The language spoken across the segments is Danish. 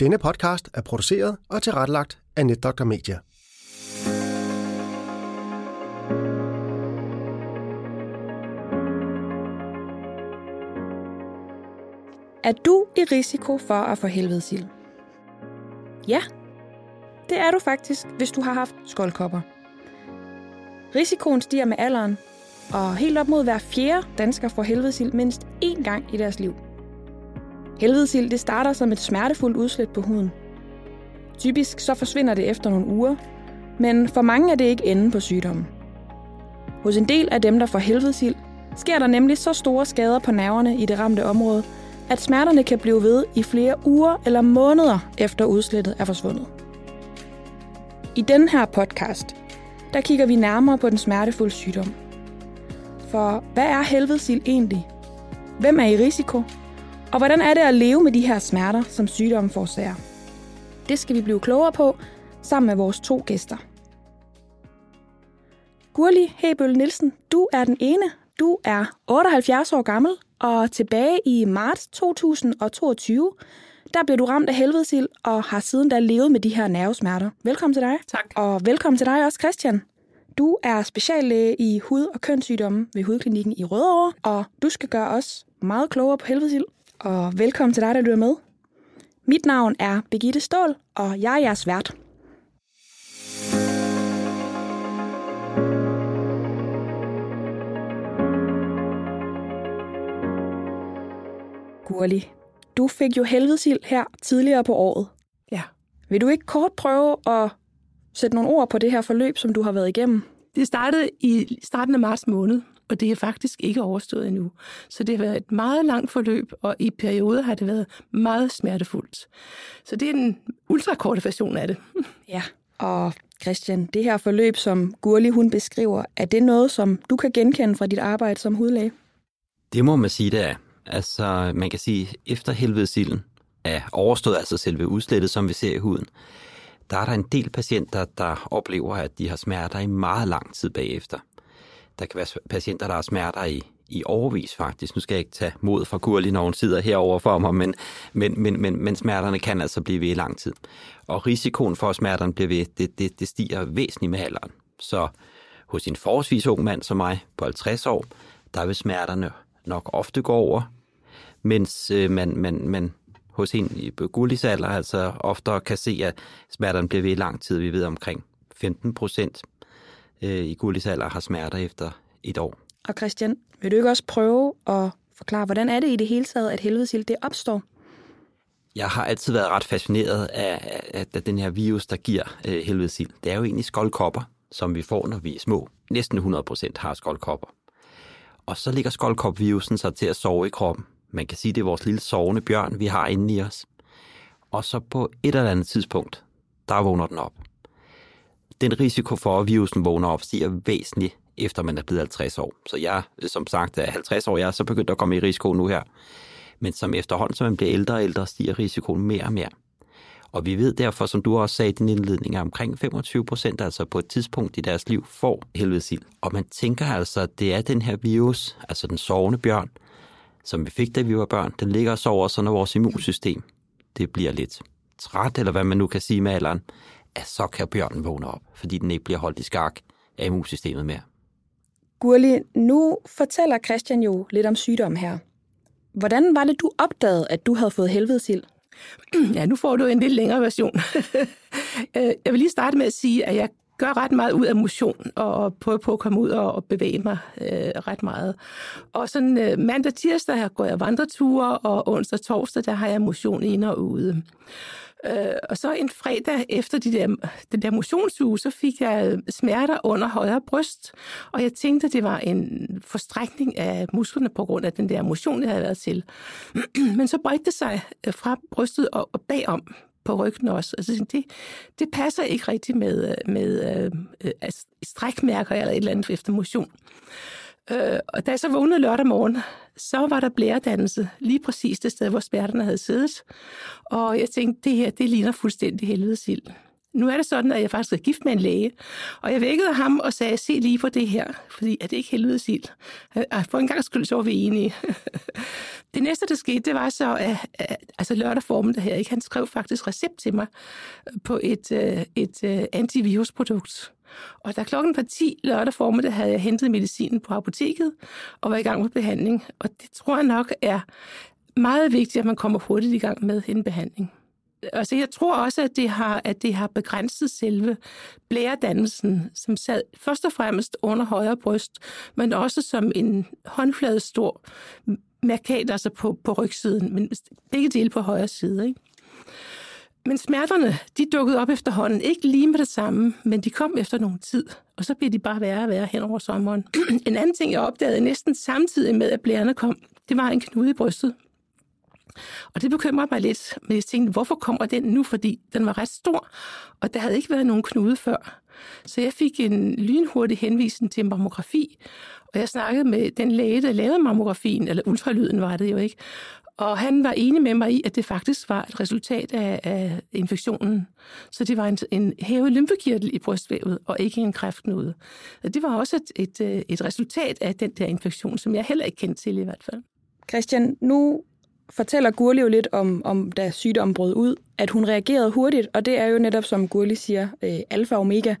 Denne podcast er produceret og tilrettelagt af NetDoctor Media. Er du i risiko for at få helvedesild? Ja, det er du faktisk, hvis du har haft skoldkopper. Risikoen stiger med alderen, og helt op mod hver fjerde dansker får helvedesild mindst én gang i deres liv. Helvedesild det starter som et smertefuldt udslæt på huden. Typisk så forsvinder det efter nogle uger, men for mange er det ikke enden på sygdommen. Hos en del af dem, der får helvedesild, sker der nemlig så store skader på nerverne i det ramte område, at smerterne kan blive ved i flere uger eller måneder efter udslættet er forsvundet. I den her podcast, der kigger vi nærmere på den smertefulde sygdom. For hvad er helvedesild egentlig? Hvem er i risiko? Og hvordan er det at leve med de her smerter, som sygdommen forårsager? Det skal vi blive klogere på sammen med vores to gæster. Gurli Hebøl Nielsen, du er den ene. Du er 78 år gammel, og tilbage i marts 2022, der blev du ramt af helvedesild og har siden da levet med de her nervesmerter. Velkommen til dig. Tak. Og velkommen til dig også, Christian. Du er speciallæge i hud- og kønssygdomme ved Hudklinikken i Rødovre, og du skal gøre os meget klogere på helvedesild. Og velkommen til dig, der lytter med. Mit navn er Begitte Stål, og jeg er jeres vært. Gurli, du fik jo helvedesild her tidligere på året. Ja. Vil du ikke kort prøve at sætte nogle ord på det her forløb, som du har været igennem? Det startede i starten af marts måned, og det er faktisk ikke overstået endnu. Så det har været et meget langt forløb, og i perioder har det været meget smertefuldt. Så det er den ultrakorte version af det. Ja. Og Christian, det her forløb, som Gurli hun beskriver, er det noget, som du kan genkende fra dit arbejde som hudlæge? Det må man sige, det er. Altså, man kan sige, efter helvedesilden er overstået, altså selve udslættet, som vi ser i huden, der er der en del patienter, der oplever, at de har smerter i meget lang tid bagefter. Der kan være patienter, der har smerter i, i overvis faktisk. Nu skal jeg ikke tage mod fra Gurli, når hun sidder herovre for mig, men, men, men, men, men smerterne kan altså blive ved i lang tid. Og risikoen for, at smerterne bliver ved, det, det, det stiger væsentligt med alderen. Så hos en forholdsvis ung mand som mig på 50 år, der vil smerterne nok ofte gå over, mens øh, man, man, man hos en i Gurlis alder altså ofte kan se, at smerterne bliver ved i lang tid. Vi ved omkring 15 procent øh, i Gurlis alder har smerter efter et år. Og Christian, vil du ikke også prøve at forklare, hvordan er det i det hele taget, at helvedesild det opstår? Jeg har altid været ret fascineret af, af, af den her virus, der giver øh, helvedesild. Det er jo egentlig skoldkopper, som vi får, når vi er små. Næsten 100 procent har skoldkopper. Og så ligger skoldkopvirusen sig til at sove i kroppen. Man kan sige, det er vores lille sovende bjørn, vi har inde i os. Og så på et eller andet tidspunkt, der vågner den op. Den risiko for, at virusen vågner op, stiger væsentligt, efter man er blevet 50 år. Så jeg, som sagt, er 50 år, jeg er så begyndt at komme i risiko nu her. Men som efterhånden, som man bliver ældre og ældre, stiger risikoen mere og mere. Og vi ved derfor, som du også sagde i din indledning, at omkring 25 procent altså på et tidspunkt i deres liv får helvedesild. Og man tænker altså, at det er den her virus, altså den sovende bjørn, som vi fik, da vi var børn, den ligger og sover, så når vores immunsystem det bliver lidt træt, eller hvad man nu kan sige med alderen, at så kan bjørnen vågne op, fordi den ikke bliver holdt i skak af immunsystemet mere. Gurli, nu fortæller Christian jo lidt om sygdommen her. Hvordan var det, du opdagede, at du havde fået helvedesild? Ja, nu får du en lidt længere version. Øh, jeg vil lige starte med at sige, at jeg gør ret meget ud af motion, og prøver på at komme ud og bevæge mig øh, ret meget. Og sådan øh, mandag, tirsdag her går jeg vandreture, og onsdag, torsdag, der har jeg motion inde og ude. Øh, og så en fredag efter de der, den der motionsuge, så fik jeg øh, smerter under højre bryst, og jeg tænkte, at det var en forstrækning af musklerne på grund af den der motion, jeg havde været til. Men så bredte det sig øh, fra brystet og, og bagom på ryggen også. Altså, det, det passer ikke rigtigt med, øh, med øh, altså, strækmærker eller et eller andet efter motion. Øh, og da jeg så vågnede lørdag morgen, så var der blæredannelse lige præcis det sted, hvor spærterne havde siddet. Og jeg tænkte, det her, det ligner fuldstændig helvedesild. Nu er det sådan, at jeg faktisk er gift med en læge, og jeg vækkede ham og sagde, se lige på det her, fordi er det ikke helvedes ild? For en gang skyld, så var vi enige. det næste, der skete, det var så, at, at altså lørdag formiddag her, ikke? han skrev faktisk recept til mig på et, øh, et, et antivirusprodukt. Og da klokken var 10 lørdag formiddag, havde jeg hentet medicinen på apoteket og var i gang med behandling. Og det tror jeg nok er meget vigtigt, at man kommer hurtigt i gang med en behandling. Altså, jeg tror også, at det har, at det har begrænset selve blæredannelsen, som sad først og fremmest under højre bryst, men også som en håndflade stor mærkat, altså på, på rygsiden, men begge dele på højre side. Ikke? Men smerterne, de dukkede op efterhånden. Ikke lige med det samme, men de kom efter nogen tid. Og så blev de bare værre og værre hen over sommeren. en anden ting, jeg opdagede næsten samtidig med, at blærerne kom, det var en knude i brystet. Og det bekymrede mig lidt, men jeg tænkte, hvorfor kommer den nu? Fordi den var ret stor, og der havde ikke været nogen knude før. Så jeg fik en lynhurtig henvisning til mammografi, og jeg snakkede med den læge, der lavede mammografien, eller ultralyden var det jo ikke. Og han var enig med mig i, at det faktisk var et resultat af, af infektionen. Så det var en, en hævet lymfekirtel i brystvævet, og ikke en kræftknude. Det var også et, et, et resultat af den der infektion, som jeg heller ikke kendte til i hvert fald. Christian, nu fortæller Gurli jo lidt om, om da sygdommen brød ud, at hun reagerede hurtigt, og det er jo netop, som Gurli siger, øh, alfa og omega.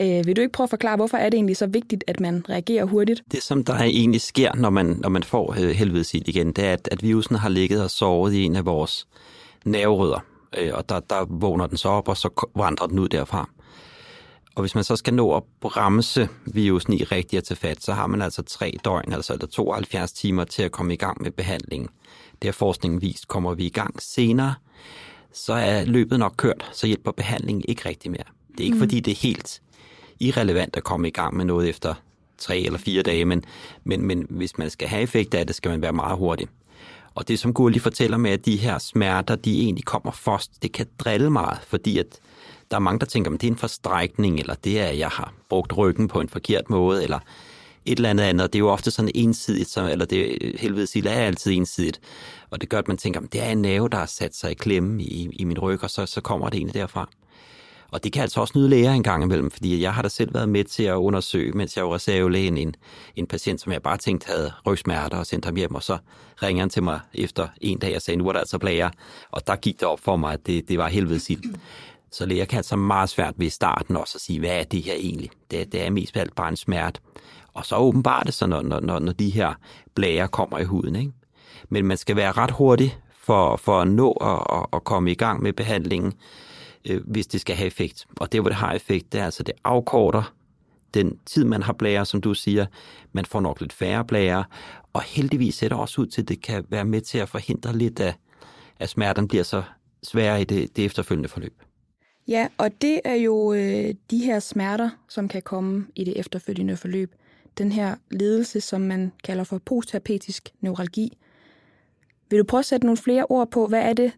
Øh, vil du ikke prøve at forklare, hvorfor er det egentlig så vigtigt, at man reagerer hurtigt? Det, som der egentlig sker, når man, når man får øh, helvedesild igen, det er, at, at virusen har ligget og sovet i en af vores nerverødder, øh, og der, der vågner den så op, og så vandrer den ud derfra. Og hvis man så skal nå at bremse virusen i rigtigt at tage fat, så har man altså tre døgn, altså eller 72 timer til at komme i gang med behandlingen. Det har forskningen vist, kommer vi i gang senere, så er løbet nok kørt, så hjælper behandlingen ikke rigtig mere. Det er ikke mm. fordi, det er helt irrelevant at komme i gang med noget efter tre eller fire dage, men, men, men hvis man skal have effekt af det, skal man være meget hurtig. Og det, som Gurli fortæller med, at de her smerter, de egentlig kommer først, det kan drille meget, fordi at der er mange, der tænker, at det er en forstrækning, eller det er, at jeg har brugt ryggen på en forkert måde, eller et eller andet andet. Det er jo ofte sådan ensidigt, så, eller det helvede sige, er altid ensidigt. Og det gør, at man tænker, at det er en nerve, der har sat sig i klemme i, i min ryg, og så, så kommer det egentlig derfra. Og det kan altså også nyde læger en gang imellem, fordi jeg har da selv været med til at undersøge, mens jeg var reservelægen, en, en patient, som jeg bare tænkte havde rygsmerter og sendte ham hjem, og så ringer han til mig efter en dag og sagde, nu er der altså plager, og der gik det op for mig, at det, det var helvedes ild. Så læger kan altså meget svært ved starten også at sige, hvad er det her egentlig? Det, det er mest alt bare en smerte. Og så åbenbart det så, når, når, når de her blære kommer i huden. Ikke? Men man skal være ret hurtig for, for at nå at, at komme i gang med behandlingen, øh, hvis det skal have effekt. Og det, hvor det har effekt, det er altså, det afkorter den tid, man har blære, som du siger. Man får nok lidt færre blære, og heldigvis ser det også ud til, at det kan være med til at forhindre lidt af, at smerten bliver så svær i det, det efterfølgende forløb. Ja, og det er jo øh, de her smerter, som kan komme i det efterfølgende forløb. Den her ledelse, som man kalder for postherpetisk neuralgi. Vil du prøve at sætte nogle flere ord på, hvad er det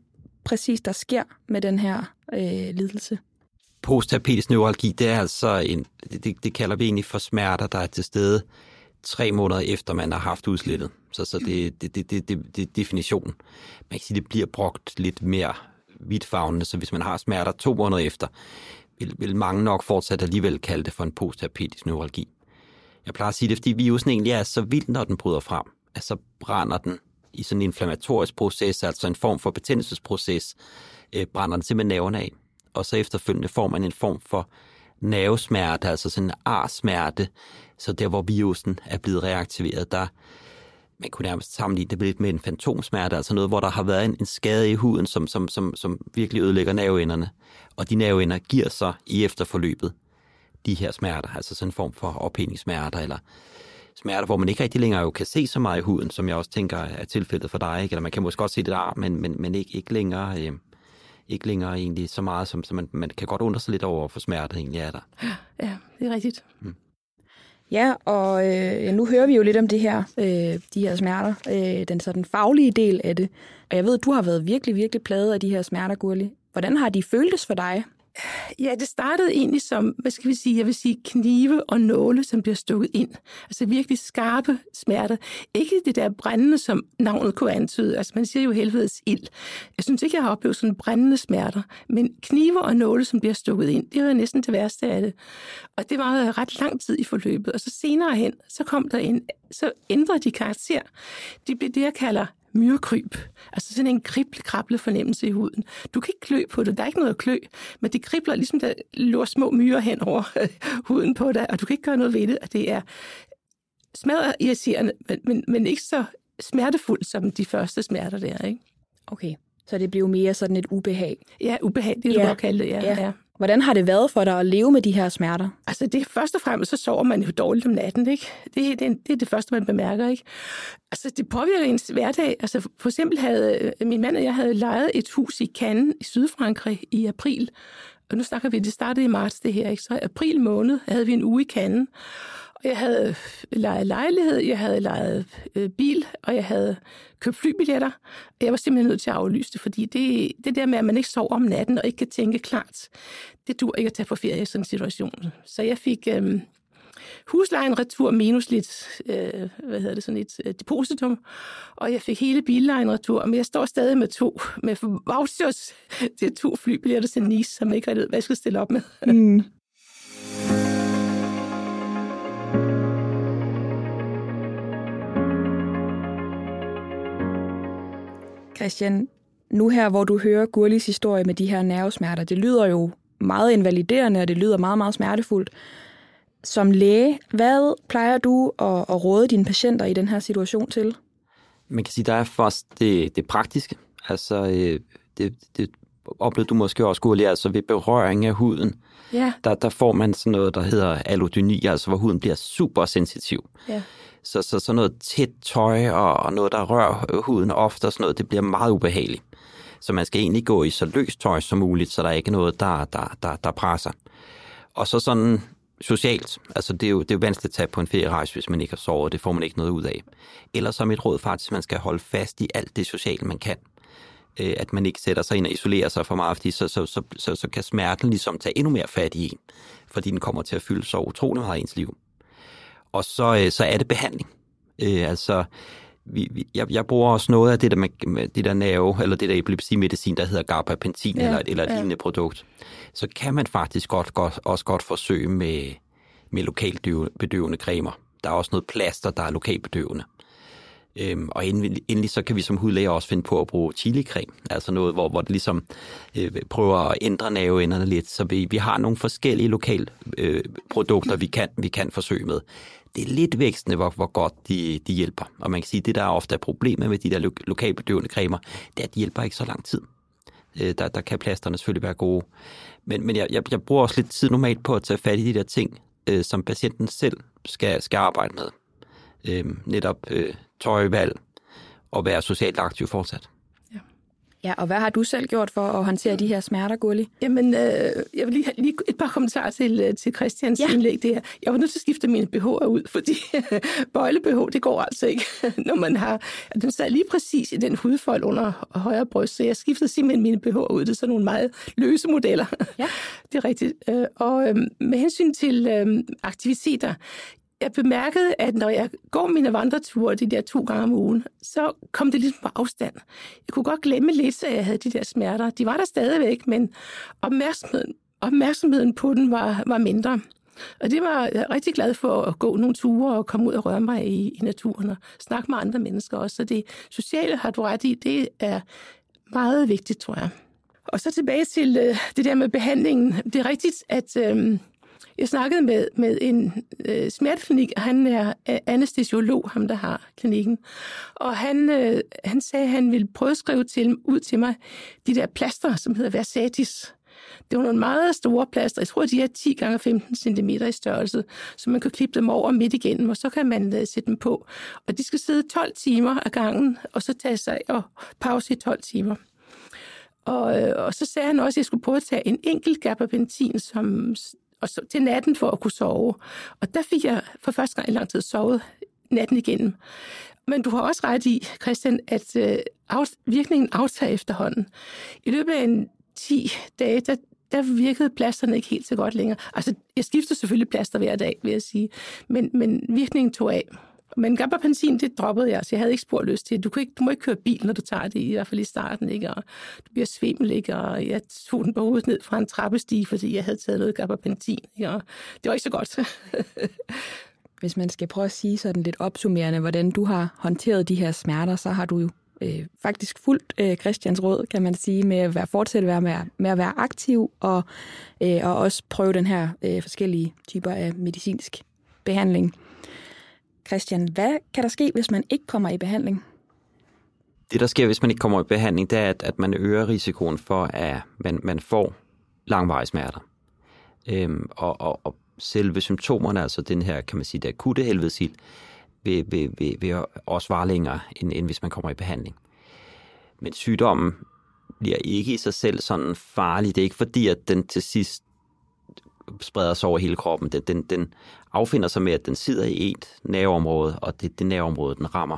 præcis, der sker med den her øh, lidelse? Postherpetisk neuralgi, det er altså en, det, det kalder vi egentlig for smerter, der er til stede tre måneder efter, man har haft udslettet. Så, så det, det, det, det, det, det er definitionen. Man kan sige, det bliver brugt lidt mere vidtfagende, så hvis man har smerter to måneder efter, vil, vil mange nok fortsat alligevel kalde det for en postherpetisk neuralgi. Jeg plejer at sige det, fordi virusen egentlig er så vild, når den bryder frem, Altså brænder den i sådan en inflammatorisk proces, altså en form for betændelsesproces, øh, brænder den simpelthen nerverne af. Og så efterfølgende får man en form for nervesmerte, altså sådan en arsmerte, så der hvor virusen er blevet reaktiveret, der, man kunne nærmest sammenligne det lidt med en fantomsmerte, altså noget, hvor der har været en, en skade i huden, som, som, som, som virkelig ødelægger nerveenderne. Og de nerveender giver sig i efterforløbet de her smerter, altså sådan en form for ophængningssmerter, eller smerter, hvor man ikke rigtig længere jo kan se så meget i huden, som jeg også tænker er tilfældet for dig, ikke? eller man kan måske godt se det der, men, men, men ikke, ikke længere... Øh, ikke længere egentlig så meget, som så man, man kan godt undre sig lidt over, for smerte egentlig er der. Ja, det er rigtigt. Mm. Ja, og øh, nu hører vi jo lidt om det her, øh, de her smerter, øh, den sådan faglige del af det. Og jeg ved, at du har været virkelig, virkelig pladet af de her smerter, Gurli. Hvordan har de føltes for dig? Ja, det startede egentlig som, hvad skal vi sige, jeg vil sige knive og nåle, som bliver stukket ind. Altså virkelig skarpe smerter. Ikke det der brændende, som navnet kunne antyde. Altså man siger jo helvedes ild. Jeg synes ikke, jeg har oplevet sådan brændende smerter. Men knive og nåle, som bliver stukket ind, det var næsten det værste af det. Og det var ret lang tid i forløbet. Og så senere hen, så kom der en, så ændrede de karakter. De blev det, jeg kalder myrkryb. Altså sådan en krible fornemmelse i huden. Du kan ikke klø på det, der er ikke noget at klø, men det kribler ligesom der lå små myrer hen over huden på dig, og du kan ikke gøre noget ved det, og det er smadret irriterende, men, men, men ikke så smertefuldt som de første smerter der, ikke? Okay, så det bliver mere sådan et ubehag. Ja, ubehag, det er ja. du godt kalde det, ja. ja. ja. Hvordan har det været for dig at leve med de her smerter? Altså, det først og fremmest, så sover man jo dårligt om natten, ikke? Det, det, det er det første, man bemærker, ikke? Altså, det påvirker ens hverdag. Altså, for eksempel havde øh, min mand og jeg havde lejet et hus i Cannes i Sydfrankrig i april. Og nu snakker vi, det startede i marts, det her, ikke? Så i april måned havde vi en uge i Cannes. Jeg havde øh, lejet lejlighed, jeg havde lejet øh, bil, og jeg havde købt flybilletter. Jeg var simpelthen nødt til at aflyse det, fordi det, det der med, at man ikke sover om natten og ikke kan tænke klart, det dur ikke at tage på ferie i sådan en situation. Så jeg fik øh, huslejen retur minus lidt, øh, hvad hedder det, sådan et øh, depositum, og jeg fik hele billejen retur, men jeg står stadig med to, med vouchers til to flybilletter til Nice, som jeg ikke ved, hvad jeg skal stille op med. Mm. Christian, nu her, hvor du hører Gurlis historie med de her nervesmerter, det lyder jo meget invaliderende, og det lyder meget, meget smertefuldt. Som læge, hvad plejer du at, at råde dine patienter i den her situation til? Man kan sige, der er først det, det praktiske. Altså, øh, det, det oplevede du måske også, Gurli, altså ved berøring af huden. Ja. Der, der får man sådan noget, der hedder allodyni, altså hvor huden bliver super sensitiv. Ja. Så, så sådan noget tæt tøj og, og noget, der rører huden ofte og sådan noget, det bliver meget ubehageligt. Så man skal egentlig gå i så løst tøj som muligt, så der er ikke noget, der, der, der, der presser. Og så sådan socialt, altså det er, jo, det er jo vanskeligt at tage på en ferierejse, hvis man ikke har sovet, det får man ikke noget ud af. Eller som et råd faktisk, man skal holde fast i alt det sociale, man kan. Øh, at man ikke sætter sig ind og isolerer sig for meget, fordi så, så, så, så, så kan smerten ligesom tage endnu mere fat i en, fordi den kommer til at fylde så utrolig meget i ens liv. Og så, øh, så er det behandling. Øh, altså, vi, vi, jeg, jeg bruger også noget af det der, med, det der nerve, eller det der epilepsimedicin, der hedder gabapentin, ja, eller, eller et ja. lignende produkt. Så kan man faktisk godt, godt, også godt forsøge med, med lokalt bedøvende cremer. Der er også noget plaster, der er lokalbedøvende. Øhm, og endelig, endelig så kan vi som hudlæger også finde på at bruge chilicreme, altså noget, hvor, hvor det ligesom øh, prøver at ændre nerveenderne lidt. Så vi, vi har nogle forskellige lokale øh, produkter, vi kan, vi kan forsøge med det er lidt vækstende, hvor, hvor godt de, de hjælper. Og man kan sige, at det, der ofte er problemet med de der lo- lokalbedøvende cremer, det er, at de hjælper ikke så lang tid. Øh, der, der kan plasterne selvfølgelig være gode. Men, men jeg, jeg, jeg bruger også lidt tid normalt på at tage fat i de der ting, øh, som patienten selv skal, skal arbejde med. Øh, netop øh, tøjvalg og være socialt aktiv fortsat. Ja, og hvad har du selv gjort for at håndtere de her smerter, Gulli? Jamen, øh, jeg vil lige have lige et par kommentarer til, øh, til Christians ja. indlæg. Det her. Jeg var nødt til at skifte mine BH'er ud, fordi bøjle-BH, det går altså ikke, når man har... Den sad lige præcis i den hudfold under højre bryst, så jeg skiftede simpelthen mine BH'er ud. Det er sådan nogle meget løse modeller. Ja. det er rigtigt. Øh, og øh, med hensyn til aktiviteter, jeg bemærkede, at når jeg går mine vandreture de der to gange om ugen, så kom det ligesom på afstand. Jeg kunne godt glemme lidt, at jeg havde de der smerter. De var der stadigvæk, men opmærksomheden, opmærksomheden på den var, var mindre. Og det var jeg rigtig glad for at gå nogle ture og komme ud og røre mig i, i naturen og snakke med andre mennesker også. Så det sociale har du ret i, det er meget vigtigt, tror jeg. Og så tilbage til øh, det der med behandlingen. Det er rigtigt, at... Øh, jeg snakkede med, med en øh, smerteklinik, og han er øh, anestesiolog, ham der har klinikken. Og han, øh, han sagde, at han ville prøve at skrive til, ud til mig de der plaster, som hedder Versatis. Det var nogle meget store plaster. Jeg tror, de er 10 gange 15 cm i størrelse, så man kan klippe dem over midt igennem, og så kan man uh, sætte dem på. Og de skal sidde 12 timer ad gangen, og så tage sig og pause i 12 timer. Og, øh, og så sagde han også, at jeg skulle prøve at tage en enkelt gabapentin, som og så, til natten for at kunne sove. Og der fik jeg for første gang i lang tid sovet natten igennem. Men du har også ret i, Christian, at øh, af, virkningen aftager efterhånden. I løbet af en 10 dage, der, der virkede plasterne ikke helt så godt længere. Altså, jeg skifter selvfølgelig plaster hver dag, vil jeg sige, men, men virkningen tog af. Men gabapentin, det droppede jeg, så jeg havde ikke spor lyst til. Du, kan ikke, du må ikke køre bil, når du tager det, i hvert fald i starten, ikke? Og du bliver svimmel, ikke? Og jeg tog den på hovedet ned fra en trappestige, fordi jeg havde taget noget gabapentin, ikke? Og det var ikke så godt. Hvis man skal prøve at sige sådan lidt opsummerende, hvordan du har håndteret de her smerter, så har du jo øh, faktisk fuldt øh, Christians råd, kan man sige, med at være, fortsætte være med, med at være aktiv og, øh, og også prøve den her øh, forskellige typer af medicinsk behandling. Christian, hvad kan der ske, hvis man ikke kommer i behandling? Det, der sker, hvis man ikke kommer i behandling, det er, at, at man øger risikoen for, at man, man får langvarige smerter. Øhm, og, og, og selve symptomerne, altså den her, kan man sige, det akutte helvedesild, vil, vil, vil, vil også vare længere, end, end hvis man kommer i behandling. Men sygdommen bliver ikke i sig selv sådan farlig. Det er ikke fordi, at den til sidst spreder sig over hele kroppen. Den, den, den affinder sig med, at den sidder i et nerveområde, og det det nerveområde, den rammer.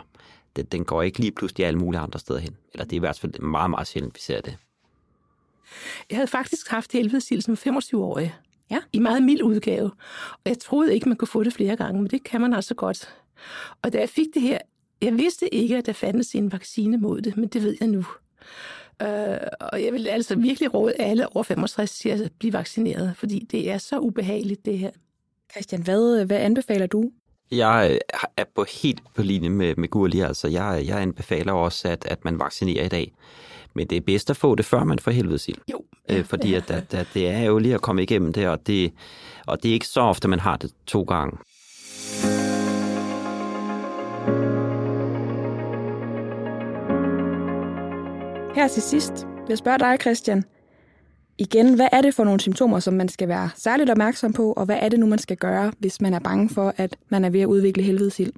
Den, den går ikke lige pludselig alle mulige andre steder hen. Eller det er i hvert fald meget, meget sjældent, vi ser det. Jeg havde faktisk haft helvedesild som 25-årig. Ja. I meget mild udgave. Og jeg troede ikke, man kunne få det flere gange, men det kan man altså godt. Og da jeg fik det her, jeg vidste ikke, at der fandtes en vaccine mod det, men det ved jeg nu. Øh, og jeg vil altså virkelig råde alle over 65 til at blive vaccineret, fordi det er så ubehageligt, det her. Christian, hvad, hvad anbefaler du? Jeg øh, er på helt på linje med, med Gurli. Altså, jeg, jeg anbefaler også, at, at man vaccinerer i dag. Men det er bedst at få det, før man får helvedesild. Jo. Øh, fordi at, at, at det er jo lige at komme igennem det, og det, og det er ikke så ofte, man har det to gange. Her til sidst vil jeg spørge dig, Christian. Igen, hvad er det for nogle symptomer, som man skal være særligt opmærksom på, og hvad er det nu, man skal gøre, hvis man er bange for, at man er ved at udvikle helvedesild?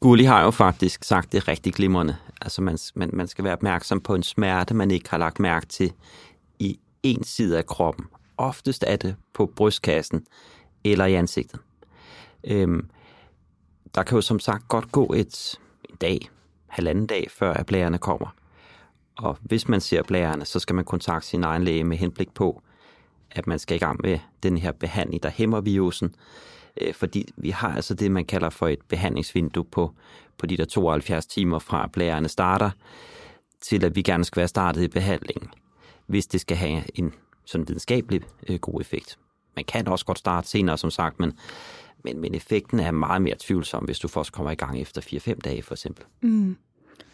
Gulli har jo faktisk sagt det rigtig glimrende. Altså man, man, man skal være opmærksom på en smerte, man ikke har lagt mærke til i en side af kroppen. Oftest er det på brystkassen eller i ansigtet. Øhm, der kan jo som sagt godt gå et en dag, halvanden dag, før at blærerne kommer. Og hvis man ser blærerne, så skal man kontakte sin egen læge med henblik på, at man skal i gang med den her behandling, der hæmmer virusen. Øh, fordi vi har altså det, man kalder for et behandlingsvindue på, på de der 72 timer fra blærerne starter, til at vi gerne skal være startet i behandlingen, hvis det skal have en sådan videnskabelig øh, god effekt. Man kan også godt starte senere, som sagt, men, men, men effekten er meget mere tvivlsom, hvis du først kommer i gang efter 4-5 dage, for eksempel. Mm.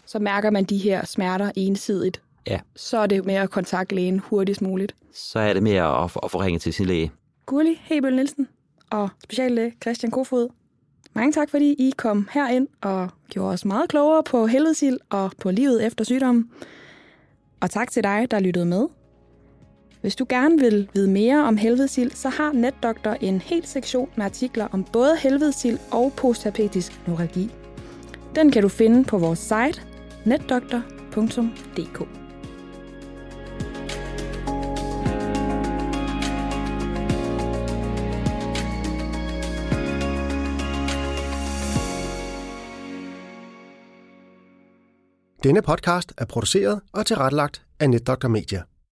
Så mærker man de her smerter ensidigt. Ja. Så er det med at kontakte lægen hurtigst muligt. Så er det med at, at, at få ringet til sin læge. Gurli Hebel Nielsen og speciallæge Christian Kofod. Mange tak, fordi I kom herind og gjorde os meget klogere på helvedesild og på livet efter sygdommen. Og tak til dig, der lyttede med. Hvis du gerne vil vide mere om helvedesild, så har NetDoktor en hel sektion med artikler om både helvedesild og postherpetisk neuralgi. Den kan du finde på vores site netdoktor.dk. Denne podcast er produceret og tilrettelagt af NetDoktor Media.